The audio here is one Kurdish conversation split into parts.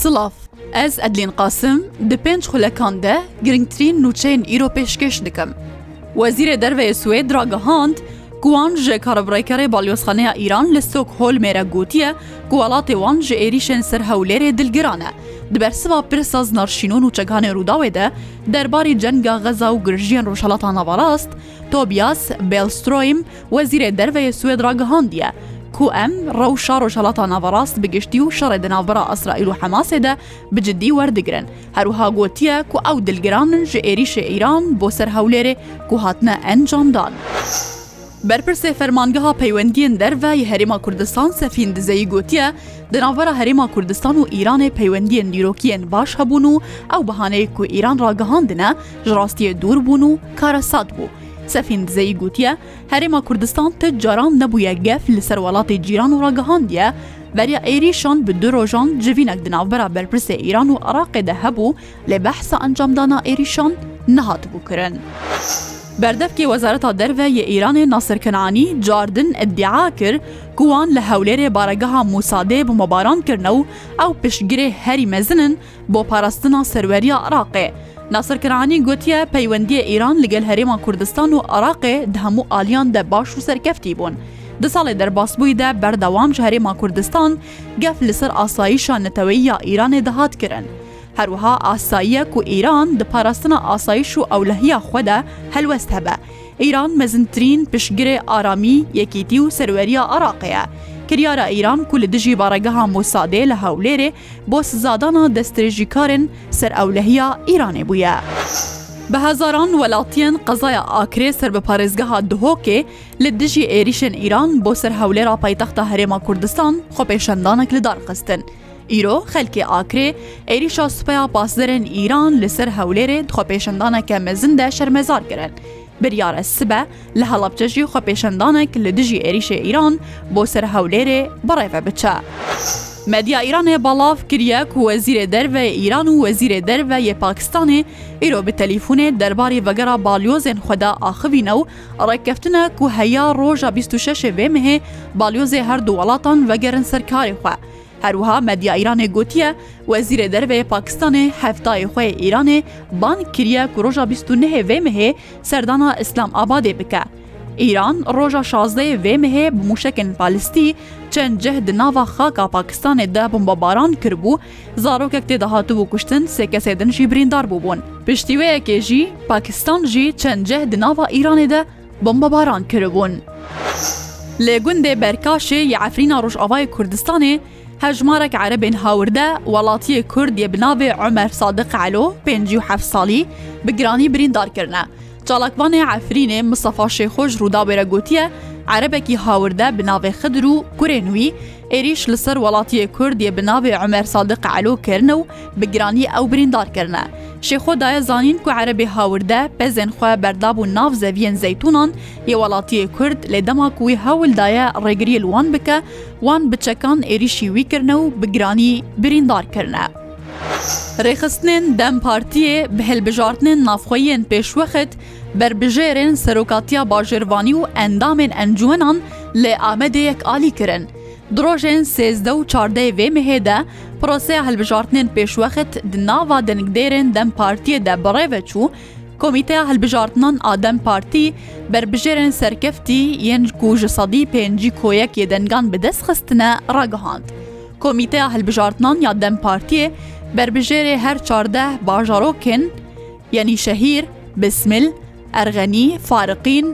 Silav, ez Edlîn Qasim di pênc xulekan de girngtirîn nûçeyên îro pêşkêş dikim. Wezîrê Derve yê Swêd ragihand ku wan ji karevrekerê balyozxaneya Îran li Stockholmê re gotiye ku welatê wan ji êrîşên ser Hewlêrê dilgiran e. Di bersiva pirsa Znarşîno nûçeganê Rûdawê de derbarî cenga Xeza û girjiyên Rojhilata Naverast, Tobias Bellström, wezîrê derve yê Swêd ragihandiye, ku em rewşa Rojhilata Naverast bi giştî û şerê di navbera Îsraîl û Hemasê de bi cidî werdigirin. Her wiha gotiye ku ew dilgiran in ji êrîşê Îran bo ser Hewlêrê ku hatine encamdan. Berpirsê Fermangeha Peywendiyên Derve yê Herêma Kurdistan Sefîn Dizeyî gotiye, Di navbera Herêma Kurdistan û Îranê peywendiyên dîrokî yên baş hebûn û ew bihaneyek ku Îran ragihandine, ji rastiyê dûr bûn û kara sed bû. Sefîn Dizeyî gotiye, Herêma Kurdistan ti caran nebûye gef li ser welatê cîran û ragihandiye, beriya êrîşan bi du rojan civînek di navbera berpirsê Îran û Iraqê de hebû lê behsa encamdana êrîşan nehatibû kirin. Berdevkê Wezareta Derve yê Îranê Nasir Kenanî cardin îdia kir ku wan li Hewlêrê baregeha Mosadê bomabaran kirine û ew piştgirê herî mezin in bo parastina serweriya Iraqê. Nasir Kinaanî gotiye peywendiyê Îran ligel Herêma Kurdistan û Iraqê di hemû aliyan de baş û serkeftî bûn. Di salê derbasbûyî de berdewam ji Herêma Kurdistan gef li ser asayîşa neteweyî ya Îranê dihat kirin. Her wiha asayiye ku Îran di parastina asayîş û ewlehiya xwe de helwest hebe. Îran mezintirîn piştgirê aramî, yekîtî û serweriya Iraqê ye. Kiryara Îran ku li dijî baregeha Mosadê li Hewlêrê Bo sizadana destdirêjîkarên ser ewlehiya Îranê bûye. Bi hezaran welatiyên qezaya Akirê ser bi parêzgeha Duhokê li dijî êrîşên Îran bo ser hewlêra paytexta Herêma Kurdistan xwepêşandanek li dar xistin. Îro xelkê Akirê êrîşa Sipeya Pasderên Îran li ser Hewlêrê di xwepêşandaneke mezin de şermezar kirin. Biryar e sibe li Helebce jî xwepêşandanek li dijî êrîşê Îran bo ser Hewlêrê birêve biçe. Medya Îranê belav kiriye ku Wezîrê Derve yê Îran û Wezîrê Derve yê Pakistanê îro bi telîfonê derbarê vegera balyozên xwe de axivîne û rêkkeftine ku heya roja bîst û şeş ê vê mehê balyozê herdu welatan vegerin ser karê xwe. Her wiha medya Îranê gotiye, Wezîrê Derve yê Pakistanê heftayê xwe yê Îranê bang kiriye ku roja bîst û nehê vê mehê serdana Îslamabadê bike. Îran roja şazdeyê vê mehê bi mûşekên balîstî çend cih di nava xaka Pakistanê de bombebaran kiribû, zarokek tê de hatibû kuştin, sê kesê din jî birîndar bûbûn. Piştî wê yekê jî Pakistan jî çend cih di nava Îranê de, Bombebaran kiribûn. Li gundê Berkaşê yê Efrîna Rojavayê Kurdistanê hejmarek Erebên hawirde welatiyê Kurd yê bi navê Omer Sadiq Elo pêncî û heft salî bi giranî birîndar kirine. Çalakvanê Efrînê Mistefa Şêxo ji Rûdawê re gotiye, Erebekî hawirde bi navê Xidir û kurên wî Êrîş li ser welatiyê Kurd yê bi navê Umer Sadiq Elo kirine û bi giranî ew birîndar kirine. Şêxo daye zanîn ku erebê hawirde pezên xwe berdabû nav zeviyên zeytûnan yê welatiyê Kurd lê dema ku wî hewl daye rêgiriyê li wan bike, wan bi çekan êrîşî wî kirine û bi giranî birîndar kirine. Rêxistinên dem Partiyê bi hilbijartinên navxweyiyên pêşwexit, Berbijêrên Serokatiya Bajêrvanî û endamên encûmenan li Amedê yek alî kirin. Di rojên sêzdeh û çardehê vê mehê de proseya hilbijartinên pêşwext di nava dengdêrên dem Partiyê de bi rê ve çû, Komîteya Hilbijartinan a dem Partî berbijêrên serkeftî yên ku ji sedî pêncî koyek yê dengan bi dest xistine ragihand. Komîteya Hilbijartinan ya dem Partiyê berbijêrê her çardeh bajarokên, Yanî şehîr, bismil, erxenî, fariqîn,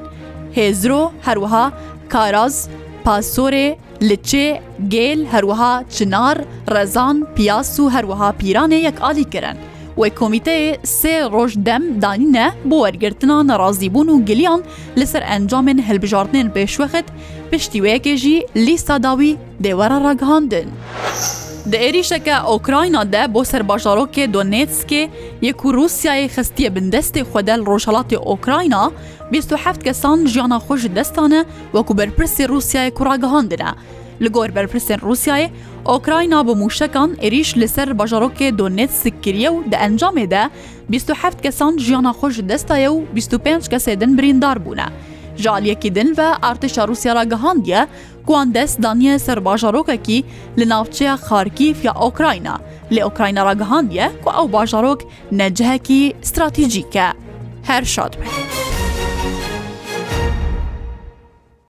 hêzro, herwiha karaz, pasorê, liçê, gêl, herwiha çinar, rezan, piyas û herwiha pîranê yek alî kirin. Wê komîteyê sê roj dem danîne bo wergirtina nerazîbûn û giliyan li ser encamên hilbijartinên pêşwexit, piştî wê yekê jî lîsta dawî dê were ragihandin. Di êrîşeke Ûkrayna de bo ser bajarokê Donetskê yê ku Rûsyayê xistiye bin destê xwe de li rojhilatê Ûkrayna, bîst û heft kesan jiyana xwe ji dest dane wekû berpirsê Rûsyayê ku ragihandine. Li gor berpirsên Rûsyayê, Ûkrayna bi mûşekan êrîş li ser bajarokê Donetsk kiriye û di encamê de bîst û heft kesan jiyana xwe ji dest daye û bîst û pênc kesê din birîndar bûne. Ji aliyekî din ve artêşa Rûsya ragihandiye ku wan dest daniye ser bajarokekî li navçeya Xarkîv ya Okrayna, lê Okrayna ragihandiye ku ew bajarok ne cihekî stratejîk e. Her şad be.